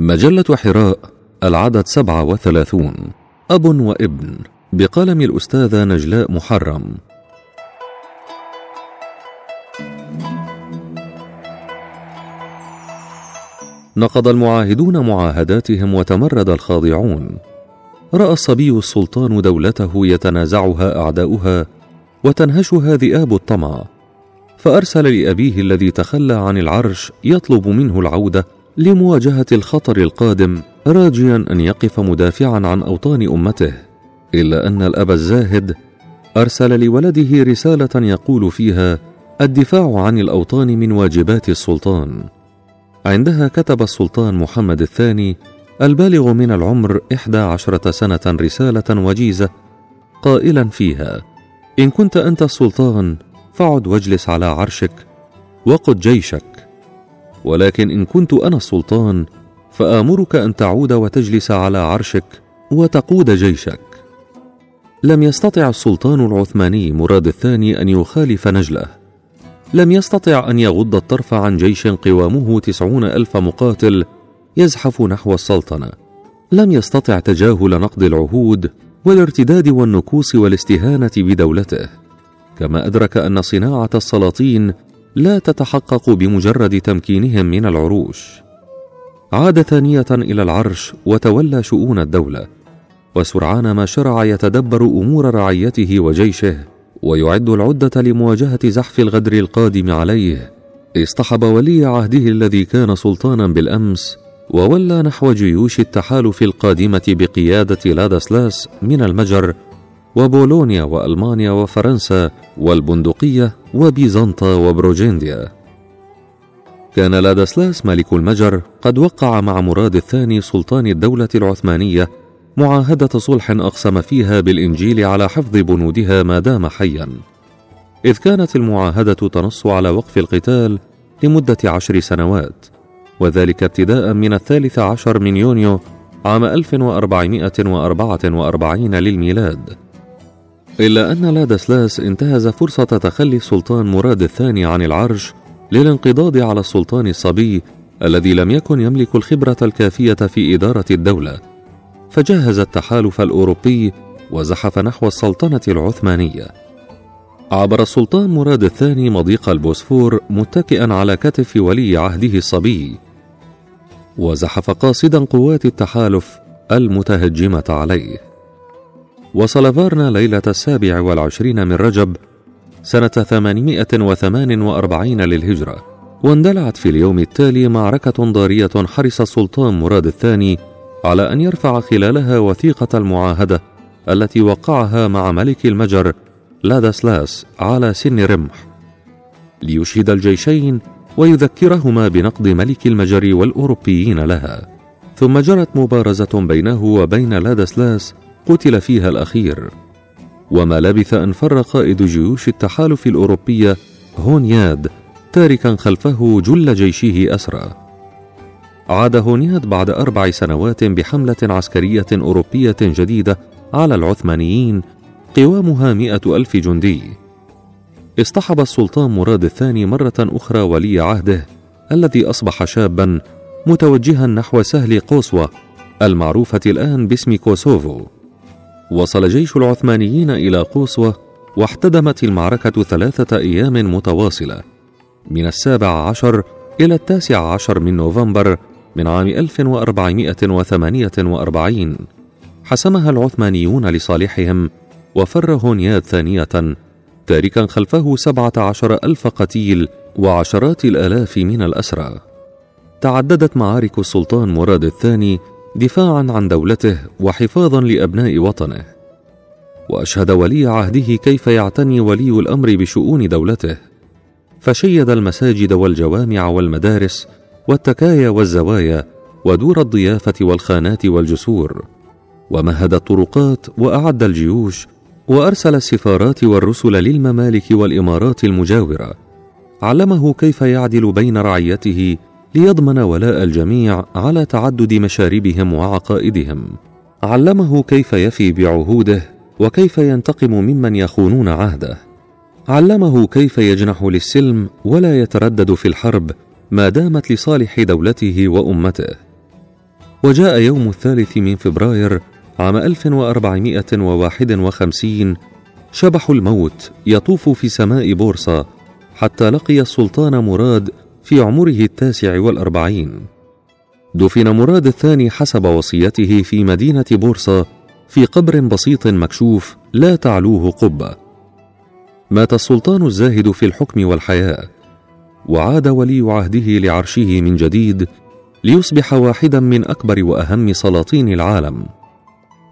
مجلة حراء العدد سبعة وثلاثون. أب وابن. بقلم الأستاذة نجلاء محرم. نقض المعاهدون معاهداتهم وتمرد الخاضعون. رأى الصبي السلطان دولته يتنازعها أعداؤها وتنهشها ذئاب الطمع. فأرسل لأبيه الذي تخلى عن العرش يطلب منه العودة لمواجهة الخطر القادم راجيا أن يقف مدافعا عن أوطان أمته. إلا أن الأب الزاهد أرسل لولده رسالة يقول فيها الدفاع عن الأوطان من واجبات السلطان عندها كتب السلطان محمد الثاني البالغ من العمر إحدى عشرة سنة رسالة وجيزة قائلا فيها إن كنت أنت السلطان فعد واجلس على عرشك وقد جيشك ولكن إن كنت أنا السلطان فآمرك أن تعود وتجلس على عرشك وتقود جيشك. لم يستطع السلطان العثماني مراد الثاني أن يخالف نجله. لم يستطع أن يغض الطرف عن جيش قوامه تسعون ألف مقاتل يزحف نحو السلطنة. لم يستطع تجاهل نقض العهود والارتداد والنكوص والاستهانة بدولته. كما أدرك أن صناعة السلاطين لا تتحقق بمجرد تمكينهم من العروش. عاد ثانية إلى العرش وتولى شؤون الدولة وسرعان ما شرع يتدبر أمور رعيته وجيشه ويعد العدة لمواجهة زحف الغدر القادم عليه. اصطحب ولي عهده الذي كان سلطانا بالأمس وولى نحو جيوش التحالف القادمة بقيادة لادسلاس من المجر وبولونيا وألمانيا وفرنسا والبندقية وبيزنطة وبروجينديا. كان لادسلاس ملك المجر قد وقع مع مراد الثاني سلطان الدولة العثمانية معاهدة صلح أقسم فيها بالإنجيل على حفظ بنودها ما دام حيا. إذ كانت المعاهدة تنص على وقف القتال لمدة عشر سنوات وذلك ابتداء من الثالث عشر من يونيو عام 1444 للميلاد. إلا أن لادسلاس انتهز فرصة تخلي السلطان مراد الثاني عن العرش للانقضاض على السلطان الصبي الذي لم يكن يملك الخبرة الكافية في إدارة الدولة. فجهز التحالف الأوروبي وزحف نحو السلطنة العثمانية. عبر السلطان مراد الثاني مضيق البوسفور متكئا على كتف ولي عهده الصبي. وزحف قاصدا قوات التحالف المتهجمة عليه. وصل فارنا ليلة السابع والعشرين من رجب سنة ثمانمائة وثمان وأربعين للهجرة واندلعت في اليوم التالي معركة ضارية حرص السلطان مراد الثاني على أن يرفع خلالها وثيقة المعاهدة التي وقعها مع ملك المجر لادسلاس على سن رمح. ليشهد الجيشين ويذكرهما بنقد ملك المجر والأوروبيين لها ثم جرت مبارزة بينه وبين لادسلاس قتل فيها الأخير. وما لبث أن فر قائد جيوش التحالف الأوروبية هونياد تاركا خلفه جل جيشه أسرى. عاد هونياد بعد أربع سنوات بحملة عسكرية أوروبية جديدة على العثمانيين قوامها مئة ألف جندي. اصطحب السلطان مراد الثاني مرة أخرى ولي عهده الذي أصبح شابا متوجها نحو سهل قوسوة المعروفة الآن باسم كوسوفو. وصل جيش العثمانيين إلى قوسوة واحتدمت المعركة ثلاثة أيام متواصلة من السابع عشر إلى التاسع عشر من نوفمبر من عام 1448 حسمها العثمانيون لصالحهم وفر هونياد ثانية تاركا خلفه سبعة عشر ألف قتيل وعشرات الآلاف من الأسرى. تعددت معارك السلطان مراد الثاني دفاعا عن دولته وحفاظا لأبناء وطنه. وأشهد ولي عهده كيف يعتني ولي الأمر بشؤون دولته. فشيد المساجد والجوامع والمدارس والتكايا والزوايا ودور الضيافة والخانات والجسور. ومهد الطرقات وأعد الجيوش وأرسل السفارات والرسل للممالك والإمارات المجاورة. علمه كيف يعدل بين رعيته ليضمن ولاء الجميع على تعدد مشاربهم وعقائدهم. علمه كيف يفي بعهوده وكيف ينتقم ممن يخونون عهده. علمه كيف يجنح للسلم ولا يتردد في الحرب ما دامت لصالح دولته وأمته. وجاء يوم الثالث من فبراير عام 1451 شبح الموت يطوف في سماء بورصة حتى لقي السلطان مراد في عمره التاسع والأربعين. دفن مراد الثاني حسب وصيته في مدينة بورصة في قبر بسيط مكشوف لا تعلوه قبة. مات السلطان الزاهد في الحكم والحياة وعاد ولي عهده لعرشه من جديد ليصبح واحدا من أكبر وأهم سلاطين العالم.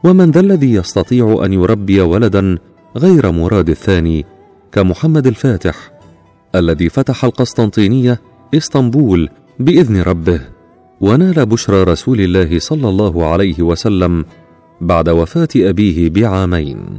ومن ذا الذي يستطيع أن يربي ولدا غير مراد الثاني كمحمد الفاتح الذي فتح القسطنطينية إسطنبول بإذن ربه. ونال بشرى رسول الله صلى الله عليه وسلم بعد وفاة أبيه بعامين.